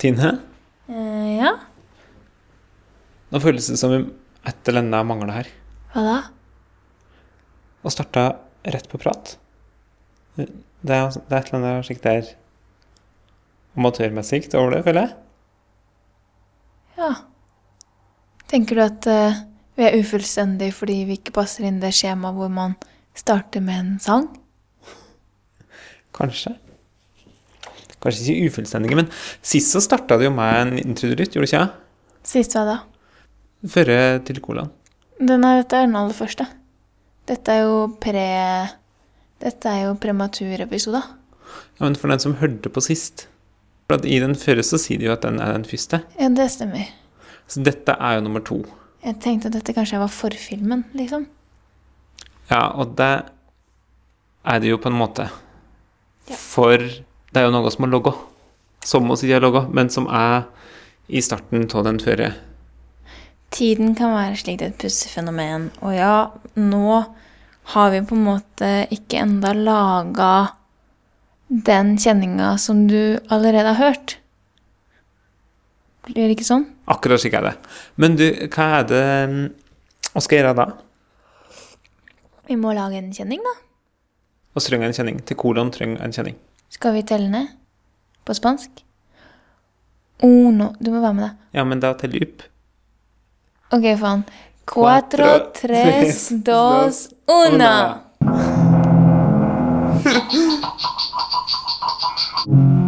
Tine, Eh, ja, nå føles det som om et eller annet mangler her. hva da? Og starta rett på prat. Det er, det er et eller annet slikt der amatørmessig over det, føler jeg. Ja. Tenker du at uh, vi er ufullstendige fordi vi ikke passer inn det skjemaet hvor man starter med en sang? Kanskje. Kanskje ikke ufullstendige, men sist så starta det jo med en introdutt, gjorde det ikke? Sist hva da? Førre til colaen. Den er, dette er den aller første. Dette er jo pre... Dette er jo prematurepisoder. Ja, men for den som hørte på sist For I den førre så sier de jo at den er den første. Ja, det stemmer. Så dette er jo nummer to. Jeg tenkte at dette kanskje var forfilmen, liksom. Ja, og det er det jo på en måte. Ja. For det er jo noe som har logga. Som oss ikke har logga, men som er i starten av den førre. Tiden kan være slikt et pussefenomen, og ja, nå har vi på en måte ikke enda laga den kjenninga som du allerede har hørt. Blir det ikke sånn? Akkurat slik er det. Men du, hva er det vi Hva skal gjøre da? Vi må lage en kjenning, da. Vi trenger en kjenning. Til hvordan trenger en kjenning. Skal vi telle ned? På spansk? Uno. Du må være med, da. Ja, men da teller vi opp. Ok, faen. Cuatro, tres, dos, una.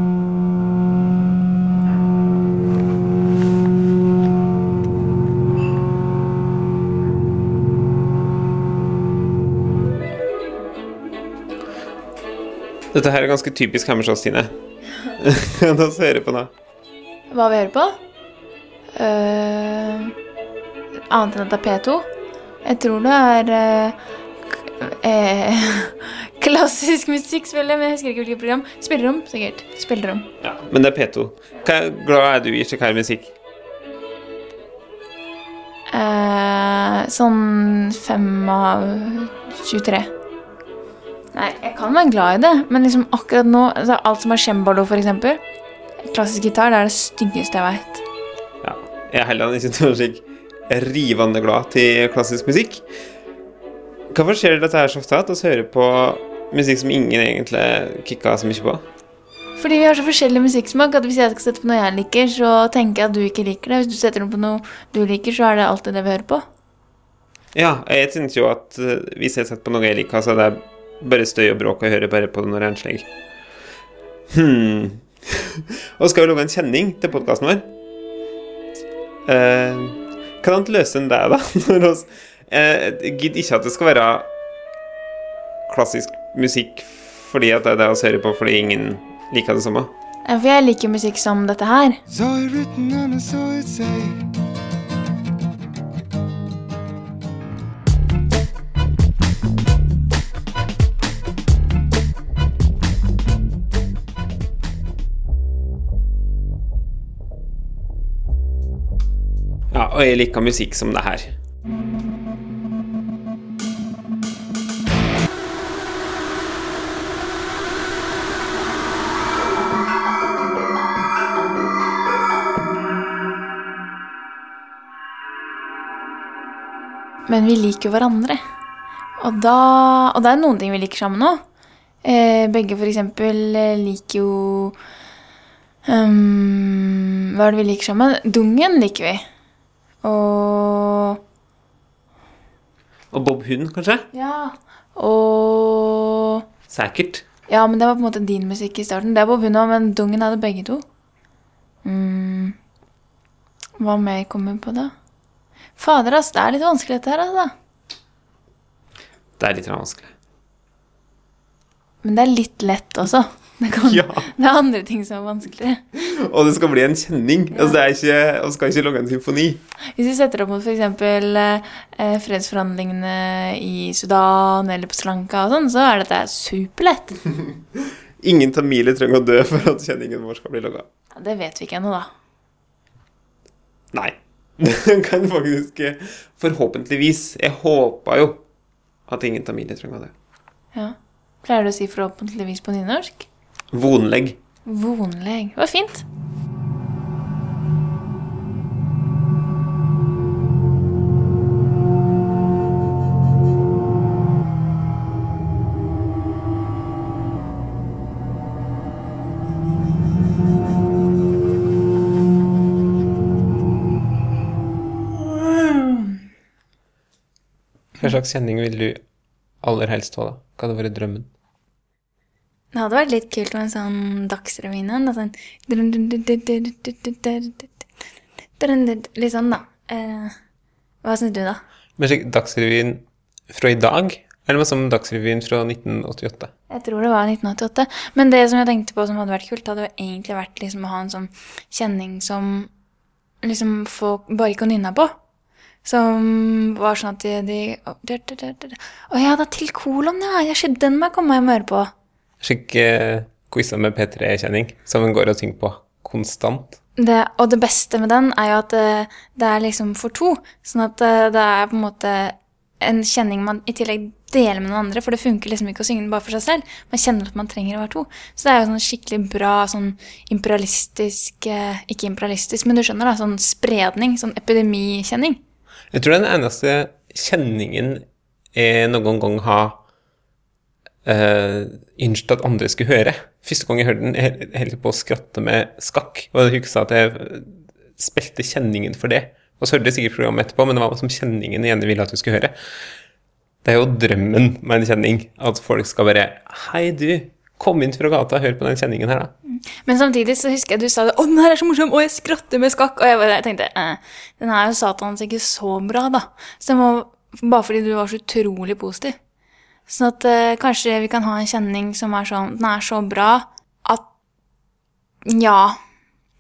Dette her er ganske typisk Hammersås, Tine. La oss høre på nå? Hva vi hører på? Eh, annet enn at det er P2? Jeg tror det er eh, eh, klassisk musikk, spiller, men jeg husker ikke hvilket program. Spillerom, sikkert. Spillerom. Ja, men det er P2. Hva glad er du i her musikk? Eh, sånn fem av 23. Nei, jeg kan være glad i det, men liksom akkurat nå altså Alt som er cembalo, eksempel. Klassisk gitar, det er det styggeste jeg veit. Ja, jeg er heller ikke slik rivende glad til klassisk musikk. Hvorfor skjer dette her så ofte at vi hører på musikk som ingen egentlig kicka så mye på? Fordi vi har så forskjellig musikksmak at hvis jeg skal sette på noe jeg liker, så tenker jeg at du ikke liker det. Hvis du setter på noe du liker, så er det alltid det vi hører på. Ja, jeg synes jo at eh, hvis jeg setter på noe jeg liker, så er det bare støy og bråk, og jeg hører bare på det når jeg er Hm og skal vi lage en kjenning til podkasten vår? Eh, kan annet løse enn det, da? Når oss, eh, Gidd ikke at det skal være klassisk musikk fordi at det er det vi hører på fordi ingen liker det samme. For jeg liker musikk som dette her. Saw og jeg liker musikk som det her. Men vi liker jo hverandre. Og, da, og det er noen ting vi liker sammen òg. Eh, begge eksempel eh, liker jo um, Hva er det vi liker sammen? Dungen liker vi. Og Og Bob Hund, kanskje? Ja. Og Sikkert. Ja, men det var på en måte din musikk i starten. Det var hun òg, men Dungen hadde begge to. Mm. Hva mer kommer på da? Fader, ass. Det er litt vanskelig dette her, altså. Det er litt vanskelig. Men det er litt lett også. Det, kan, Ja. det er andre ting som er vanskelig. Og det skal bli en kjenning. Altså, det er ikke, man skal ikke lage en symfoni. Hvis vi setter opp mot f.eks. Eh, fredsforhandlingene i Sudan eller på Sri Lanka og sånn, så er dette superlett. Ingen tamiler trenger å dø for at kjenningen vår skal bli laga. Ja, det vet vi ikke ennå, da. Nei. Den kan faktisk Forhåpentligvis. Jeg håper jo at ingen tamiler trenger å dø. Ja. Pleier du å si forhåpentligvis på nynorsk? Vonlegg. Vonlegg. Det var fint. Hva slags kjenning ville du aller helst ha, da? Hva hadde vært drømmen? Det hadde vært litt kult med en sånn Dagsrevyen en. Sånn Litt sånn, da. Eh, hva syns du, da? Men Dagsrevyen fra i dag, eller noe som Dagsrevyen fra 1988? Jeg tror det var 1988. Men det som jeg tenkte på som hadde vært kult, hadde jo egentlig vært liksom å ha en sånn kjenning som liksom folk bare gikk og nynna på. Som var sånn at de, de Å oh, ja, da til kolon, ja. Jeg skjedde den må jeg komme meg og høre på. Slik eh, quizer med P3-kjenning, som en går og synger på konstant. Det, og det beste med den er jo at det, det er liksom for to. Sånn at det, det er på en måte en kjenning man i tillegg deler med noen andre, for det funker liksom ikke å synge den bare for seg selv. Man kjenner at man trenger å være to. Så det er jo sånn skikkelig bra sånn imperialistisk eh, Ikke imperialistisk, men du skjønner, da. Sånn spredning. Sånn epidemikjenning. Jeg tror den eneste kjenningen jeg noen gang har uh, ønsket at andre skulle høre. Første gang jeg hørte den, jeg på å skratte med skakk. Og jeg husker at jeg spilte kjenningen for det. Og så hørte jeg sikkert programmet etterpå, men det var som kjenningen jeg gjerne ville at du skulle høre. Det er jo drømmen med en kjenning. At folk skal bare Hei, du. Kom inn fra gata hør på den kjenningen her, da. Men samtidig så husker jeg du sa det. 'Å, den her er så morsom!' Og jeg skratter med skakk. Og jeg, bare, jeg tenkte eh, den er jo satans ikke så bra, da. Så det må, bare fordi du var så utrolig positiv. Sånn at eh, kanskje vi kan ha en kjenning som er sånn Den er så bra at Ja.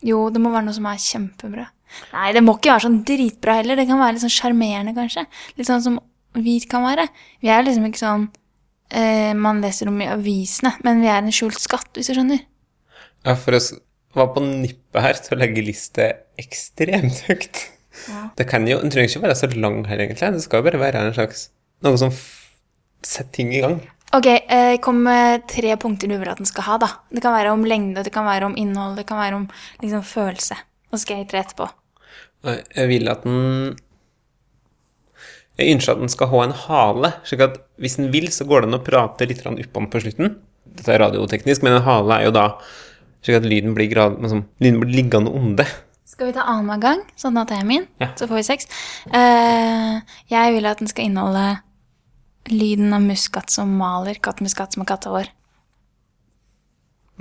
Jo, det må være noe som er kjempebra. Nei, det må ikke være sånn dritbra heller. Det kan være litt sånn sjarmerende, kanskje. Litt sånn som vi kan være. Vi er liksom ikke sånn eh, man leser om i avisene, men vi er en skjult skatt, hvis du skjønner. Ja, for oss var på nippet her til å legge liste ekstremt høyt. Det kan jo, Den trenger ikke være så lang her, egentlig. Det skal jo bare være en slags noe som setter ting i gang. Ok, eh, kom med tre punkter du vil at den skal ha, da. Det kan være om lengde, det kan være om innhold, det kan være om liksom følelse. Og så skal jeg tre etterpå. Jeg vil at den Jeg ønsker at den skal ha en hale, slik at hvis den vil, så går det an å prate litt oppå på slutten. Dette er radioteknisk, men en hale er jo da slik at lyden blir, grad, liksom, lyden blir liggende onde. Skal vi ta annenhver gang, sånn at jeg er min? Ja. Så får vi seks. Eh, jeg vil at den skal inneholde lyden av muskat som maler, kattmuskat som er kattehår.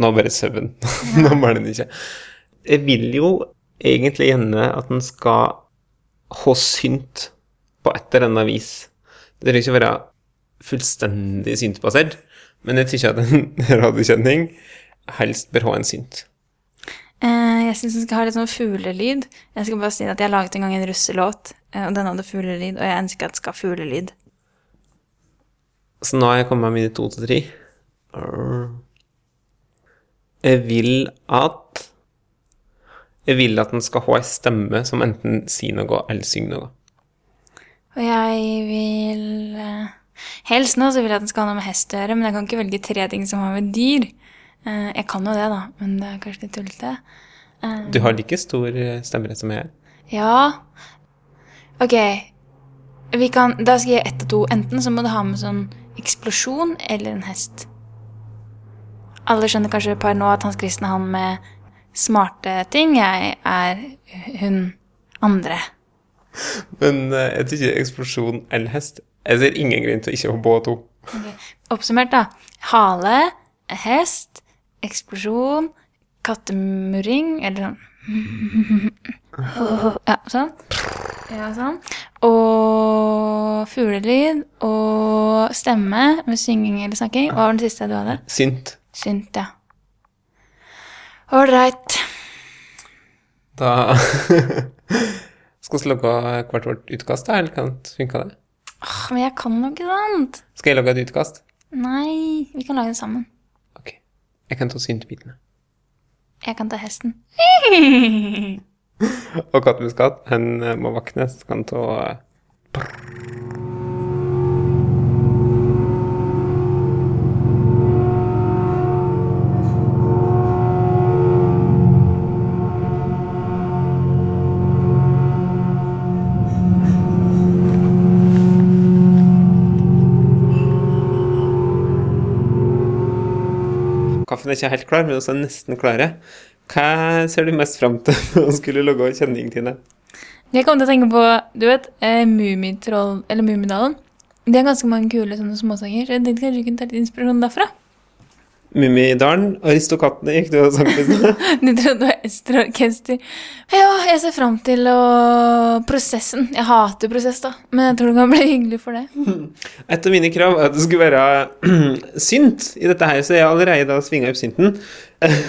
Nå bare søvn. Nå var den ikke. Jeg vil jo egentlig gjerne at den skal ha synt på et eller annet vis. Det trenger ikke være fullstendig syntbasert, men jeg syns at en radiokjenning helst bør ha en synt. Eh, jeg syns den skal ha litt sånn fuglelyd. Jeg skal bare si at jeg laget en gang en russelåt, eh, og den hadde fuglelyd, og jeg ønsker at den skal ha fuglelyd. Så nå har jeg kommet med mine to til tre. Jeg vil at Jeg vil at den skal ha ei stemme som enten sier noe eller synger noe. Og jeg vil eh, Helst nå så vil jeg at den skal ha noe med hest å gjøre, men jeg kan ikke velge tre ting som har med dyr. Eh, jeg kan jo det, da, men det er kanskje litt tullete. Eh, Du har like stor eh, stemmerett som jeg. Ja Ok. Vi kan, da skal jeg gi ett og to. Enten så må du ha med sånn eksplosjon eller en hest. Alle skjønner kanskje per nå at Hans Kristen er han med smarte ting. Jeg er hun andre. Men jeg jeg tykker eksplosjon eller hest Jeg ser ingen grunn til å ikke ha både to. Oppsummert, da. Hale, hest, eksplosjon, kattemurring Eller sånn Ja, sånn. Ja, sånn. Og fuglelyd og stemme med synging eller snakking. Hva var den siste du hadde? Synt. Synt, ja. Ålreit. Da Skal vi logge hvert vårt utkast, da? Eller kan det funke det? Åh, Men jeg kan jo ikke sant? Skal jeg lage et utkast? Nei, vi kan lage det sammen. Ok. Jeg kan ta syntbitene. Jeg kan ta hesten. Og kattemuskat, han eh, må våkne, så kan han ta eh, Kaffen er ikke helt klar, men også nesten klare. Hva ser du mest fram til når du skulle lage kjenning, Tine? Jeg kom til å tenke på, du vet, eh, Mummitroll, eller Mummidalen. Det er ganske mange kule sånne småsanger. så Jeg tenkte kanskje du kunne ta litt inspirasjon derfra. Mummidalen, Aristokattene gikk du og sang på i stad. Du trodde det var Ester-orkester. Ja, jeg ser fram til å prosessen. Jeg hater prosess, da, men jeg tror det kan bli hyggelig for det. Et av mine krav er at det skulle være synt i dette her, så jeg har allerede svinga opp synten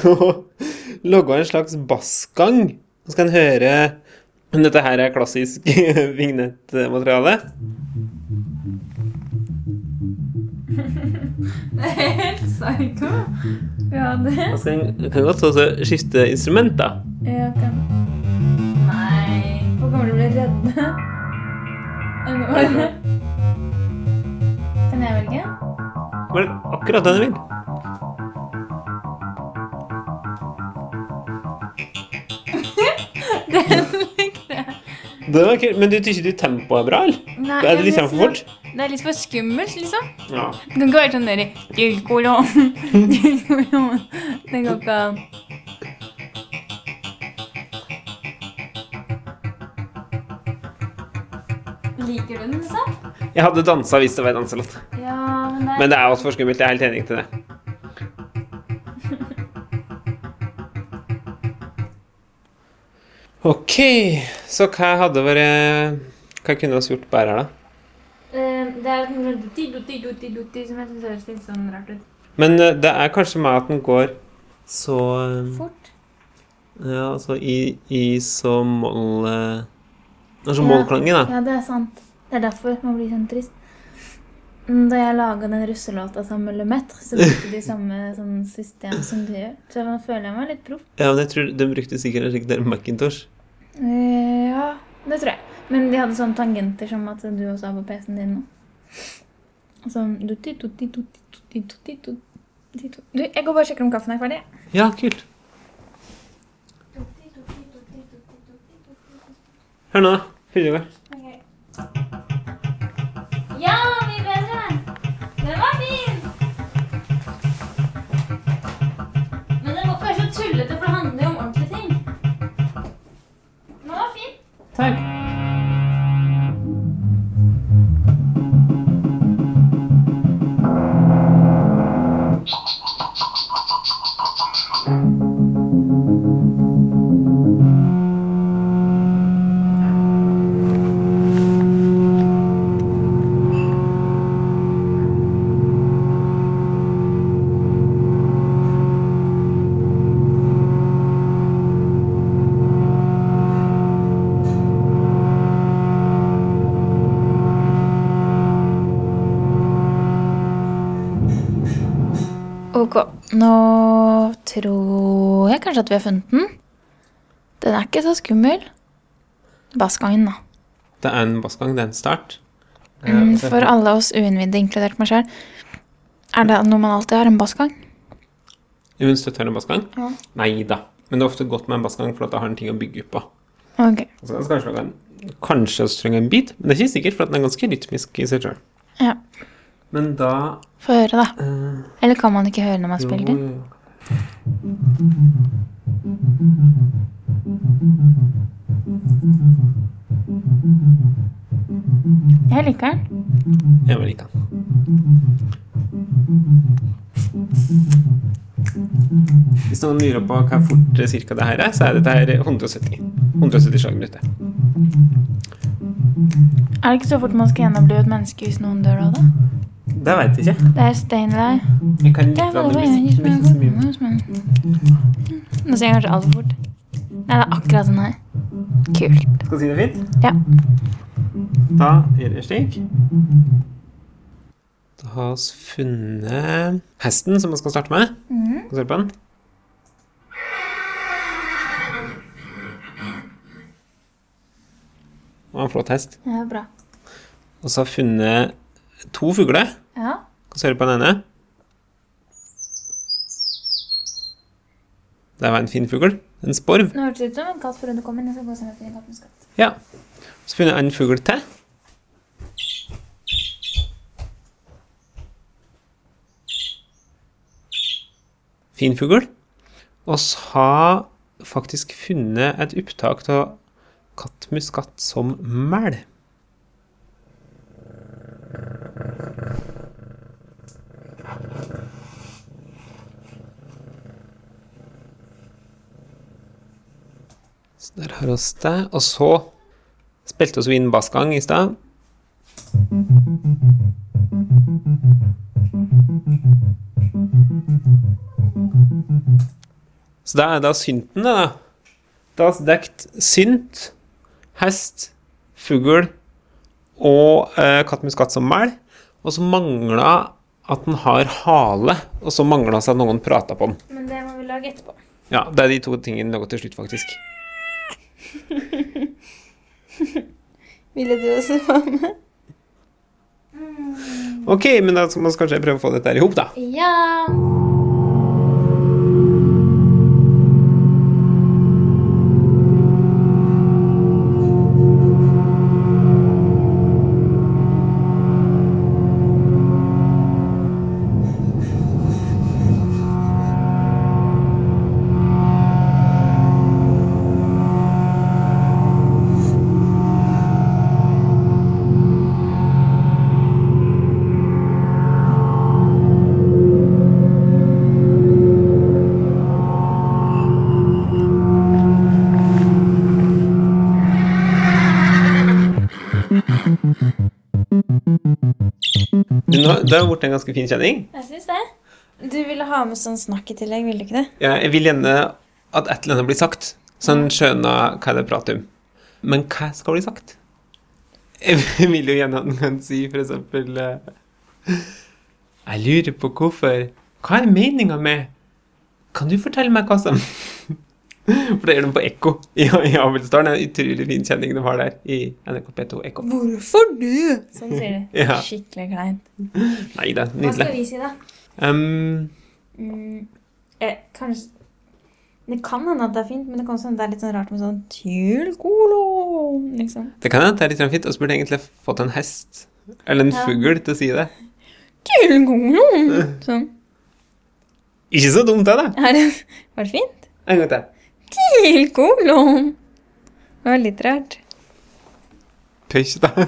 og logga en slags bassgang. Så kan en høre om dette her er klassisk vignettmateriale. Det er helt psycho. Ja, det Da skal kan godt også skifte instrument, da. Ja, kan Nei, Hvor kommer du til å bli redde. Kan jeg velge? Var det akkurat den du vil? Det var kult. Men du syns ikke tempoet er bra, eller? Nei, Er det litt for fort? Det er litt for skummelt, liksom. Ja. Det kan ikke være sånn der Dyrkolon. Dyrkolon. Det går ikke an. Liker du den, liksom? Jeg hadde dansa hvis det var en danselåt. Ja, men det er Men det er altfor skummelt. Jeg er helt enig til det. Ok, så hva hadde vært Hva kunne vi gjort bedre her, da? Eh, Det er noe dutti, dutti, dutti, dutti som jeg syns høres litt sånn rart ut. Men eh, det er kanskje med at den går så eh, Fort. Ja, altså i, i så moll eh, Altså Ja. mollklangen, da. Ja, det er sant. Det er derfor man blir sånn trist. Mm, Da jeg laga den russelåta sammen med Lemaitre, så brukte de samme sånn system som du gjør. Så nå føler jeg meg litt proff. Ja, men jeg tror De brukte sikkert en slik der Macintosh. Eh, Ja, det tror jeg. Men de hadde sånne tangenter som at du også har på PC-en din nå. Sånn dutti, dutti, dutti, dutti, dutti, dutti, dutti. Du, jeg går bare og sjekker om kaffen er ferdig. Ja, kult. Hør nå, da. Fyr i gang. Tror jeg kanskje at vi har funnet den. Den er ikke så skummel. Bassgangen, da. Det er en bassgang. Det er en start. Mm, Eh, for alle oss uinnvidde, inkludert meg sjøl. Er det noe man alltid har? En bassgang? Hun støtter en bassgang? Ja. Nei da. Men det er ofte godt med en bassgang, for at da har en ting å bygge på. Okay. Altså, kanskje en Kanskje også trenger en beat, men det er ikke sikkert, for at den er ganske rytmisk i seg sjøl. Ja. Men da Få høre, da. Uh, Eller kan man ikke høre når man jo, spiller? jo. Jeg liker den. Jeg vil like den. Hvis noen lurer på hva fort eh, cirka det her er, så er dette her 170. 170 slag minuttet. Er det ikke så fort man skal gjennomblive et menneske hvis noen dør av det? Det veit jeg ikke. Det er Steinlei. Jeg kan litt Det av det, men ikke- så mye. Nå sier jeg kanskje altfor fort. Nei, det er akkurat sånn her. Kult. Skal du si det fint? Ja. Da gjør jeg slik. Da har vi funnet hesten som vi skal starte med. Mhm. Skal vi se på den? Det var en flott hest. Ja, bra. Og så har vi funnet to fugler. Ja. Hva ser høre på den ene? Det var en fin fugl. En sporv. Nå hørtes det ut som en katt før du kom inn. Jeg skal gå og se finner kattens katt. Ja. Så finner jeg en fugl til. Fin fugl. Og så har faktisk funnet et opptak av kattmuskat som mel. Har oss det. Og så spilte vi inn bassgang i stad. Så da er da synten, det, da. Da er dekt synt, hest, fugl og eh, katt skatt som mel. Og så mangla at den har hale, og så mangla at noen prata på den. Men det må vi lage etterpå. Ja, det er de to tingene laga til slutt, faktisk. Ville du også være med? Ok, men da skal vi kanskje prøve å få dette her i hop, da. Ja. Nå, det har blitt en ganske fin kjenning. Jeg syns det. Du ville ha med sånn snakk i tillegg, ville du ikke det? Ja, jeg vil gjerne at et eller annet blir sagt, så en skjønner hva det er prat om. Men hva skal bli sagt? Jeg vil jo gjerne at en kan si for eksempel eh, Jeg lurer på hvorfor Hva er meninga med Kan du fortelle meg hva som For det gjør de på Ekko i, i er En utrolig fin kjenning de har der i NRK P2 Ekko. Hvorfor du? Sånn sier de. Ja. Skikkelig kleint. Nei, det er Hva skal vi si, da? Um, Mm, jeg, kanskje Det kan hende at det er fint, men det kan også hende det er litt sånn rart med sånn Tylkolo, liksom. det kan hende det er litt sånn fint. Og så burde jeg egentlig fått en hest eller en Ja. fugl til å si det. Tylkolo! Sånn. Ikke så dumt, det, da. Er det, var det fint? En gang til. Tylkolon! Det var litt rart. Tøys, da.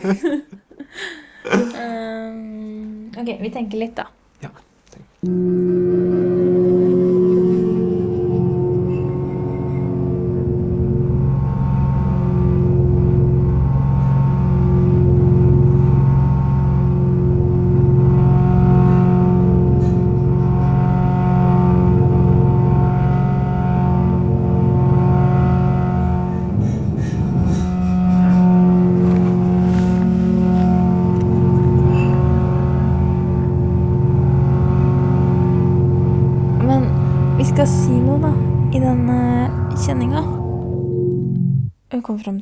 Um, ok, vi tenker litt, da. Ja. Men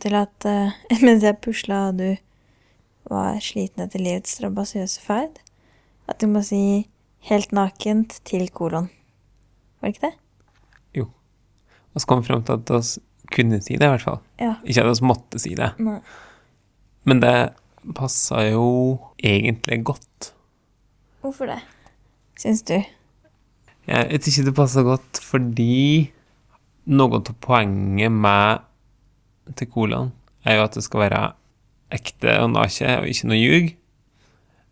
til at uh, mens jeg pusla og du var sliten etter livets strabasiøse ferd, at du må si 'helt nakent' til kolon. Var det ikke det? Og så kom fram til at vi kunne si det, i hvert fall. Ja. Ikke at vi måtte si det. Nei. Men det passa jo egentlig godt. Hvorfor det? Syns du? Jeg vet ikke det passa godt fordi noe av poenget med til colaen er jo at det skal være ekte og nake og ikke noe ljug.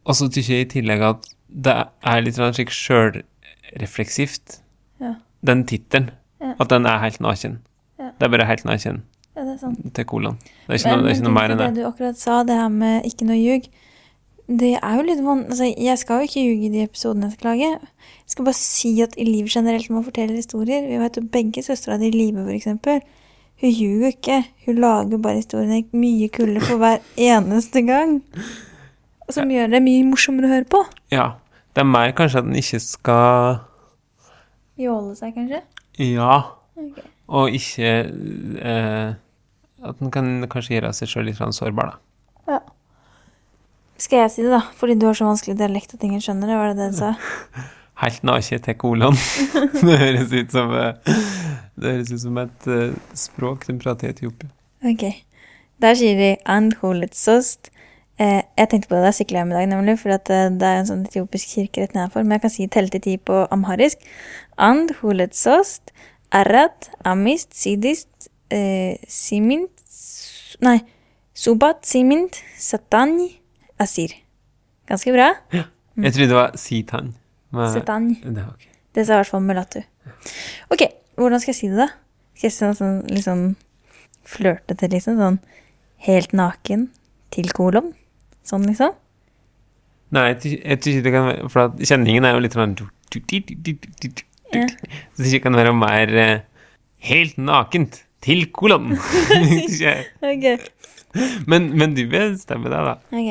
Og så syns jeg i tillegg at det er litt slik sjølrefleksivt, Ja. den tittelen. Ja. At den er helt naken. Ja. Det er bare helt naken til colaen. Det er ikke, noe, det er ikke noe mer enn det. det du akkurat sa, det her med ikke noe ljug, det er jo litt vanlig altså, Jeg skal jo ikke ljuge i de episodene jeg skal lage. Jeg skal bare si at i livet generelt må fortelle historier. Vi vet jo begge søstera di, Live for eksempel, hun ljuger ikke. Hun lager bare historiene mye kulere for hver eneste gang. Som gjør det mye morsommere å høre på. Ja. Det er mer kanskje at den ikke skal Jåle seg, kanskje. Ja. Okay. Og ikke eh, At den kan kanskje gjøre seg sjøl litt sårbar, da. Ja. Skal jeg si det, da? Fordi du har så vanskelig dialekt at ingen skjønner det. Var det det du sa? Helt naken til kolon. det høres ut som eh, Det høres ut som et eh, språk de prater i Etiopia. Ok. Der sier de 'andholetsost'. Eh, jeg tenkte på det da jeg sykla hjem i dag, nemlig, for eh, det er en sånn etiopisk kirke rett nedenfor. Men jeg kan si telle til ti på amharisk. Andholetsost, arrat, amist, sidist, eh, simint Nei, subat, simint, satanj, asir. Ganske bra. Ja. Jeg trodde det var sitan. Men- Det er ok. Det sa i hvert fall Mulatu. Ok, hvordan skal jeg si det, da? Skal jeg si noe sånn liksom flørtete, liksom. Sånn helt naken til kolon. Sånn, liksom. Nei, jeg tror ikke det kan være For kjenningen er jo litt sånn Ja. Så det kan være mer eh, helt nakent til kolon. okay. Men, men du bestemmer deg, da. ok.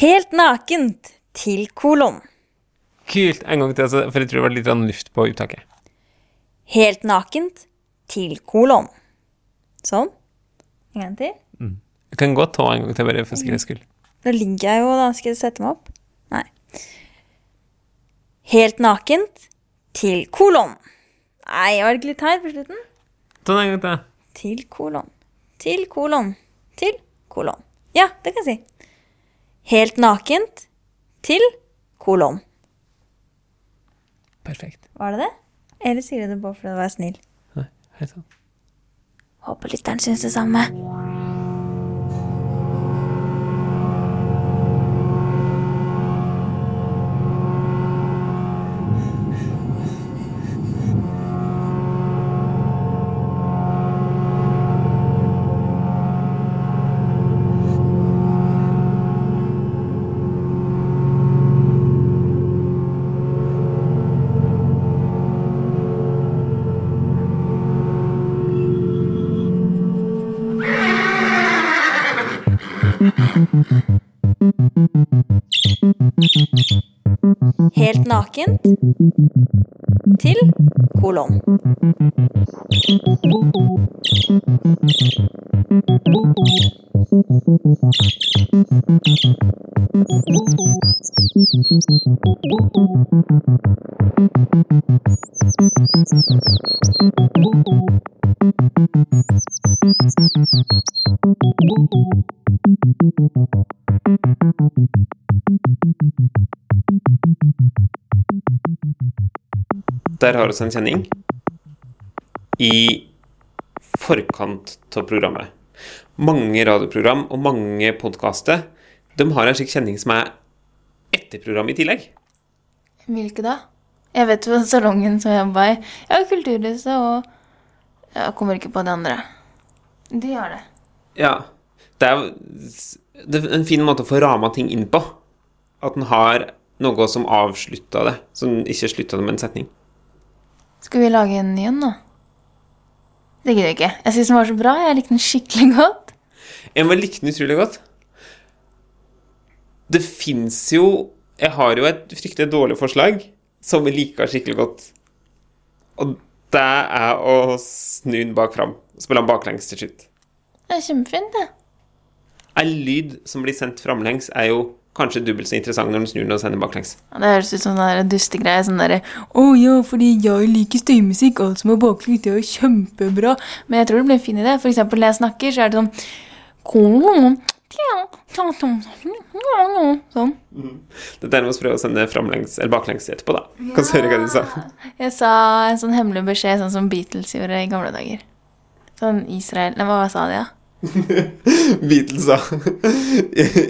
Helt nakent til kolon. Kult. En gang til, altså, for jeg tror det var litt luft på uttaket. Helt nakent til kolon. Sånn. En gang til. Jeg kan godt ta en gang til, bare for sikkerhets skyld. Da ligger jeg jo, da. Skal jeg sette meg opp? Nei. Helt nakent til kolon. Nei, var det ikke litt her på slutten? Ta den en gang til. Til kolon. Til kolon. Til kolon. Ja, det kan jeg si. Helt nakent til kolon. Perfekt. Var det det? Eller sier du det bare fordi du var snill? Nei, helt sant. Håper lytteren syns det samme. Helt nakent til kolon. Der har vi en kjenning i forkant av programmet. Mange radioprogram og mange podkaster de har en slik kjenning som er etter programmet i tillegg. Hvilke da? Jeg vet jo salongen som jeg jobba i. Ja, Kulturhuset og Jeg kommer ikke på de andre. De har det. Ja. Det er det er en fin måte å få rama ting inn på. At den har noe som avslutta det, som ikke slutta det med en setning. Skal vi lage en ny en, da? Det gidder jeg ikke. Jeg syns den var så bra. Jeg likte den skikkelig godt. Jeg var likte den utrolig godt. Det fins jo Jeg har jo et fryktelig dårlig forslag som jeg liker skikkelig godt. Og det er å snu den bak fram. Spille den baklengs til slutt. Det er kjempefint, det. En lyd som blir sendt framlengs, er jo kanskje dobbelt så interessant når den snur den og sender baklengs. Ja, det høres ut som en dustegreie. Sånn derre 'Å ja, fordi jeg liker støymusikk. Alt som er baklengs, det er jo kjempebra.' Men jeg tror det blir en fin idé. For eksempel når jeg snakker, så er det sånn Sånn. Dette er med å prøve å sende framlengs eller baklengs etterpå, da. Kan du høre hva du sa? Jeg sa en sånn hemmelig beskjed, sånn som Beatles gjorde i gamle dager. Sånn Israel Nei, hva sa de, da? Beatles sa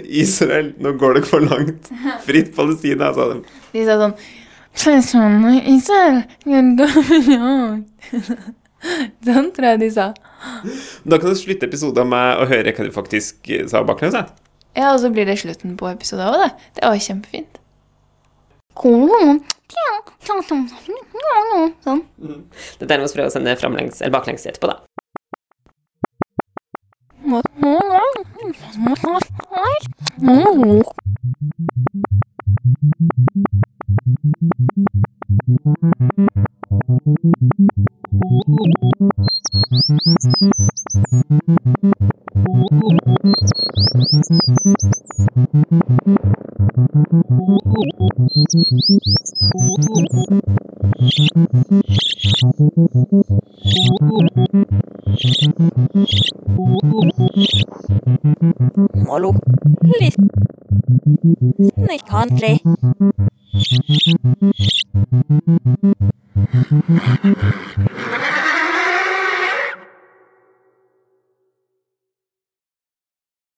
Israel, nå går det for langt. Fritt Palestina, sa de. De sa sånn Israel Sånn tror jeg de sa. Da kan du slutte episoden med å høre hva du faktisk eh, sa baklengs. Ja, og så blir det slutten på episoden òg, det. Det var kjempefint. Sånn. Det er nærmest å prøve å sende framlengs eller baklengs etterpå, da. Hum. Pontley.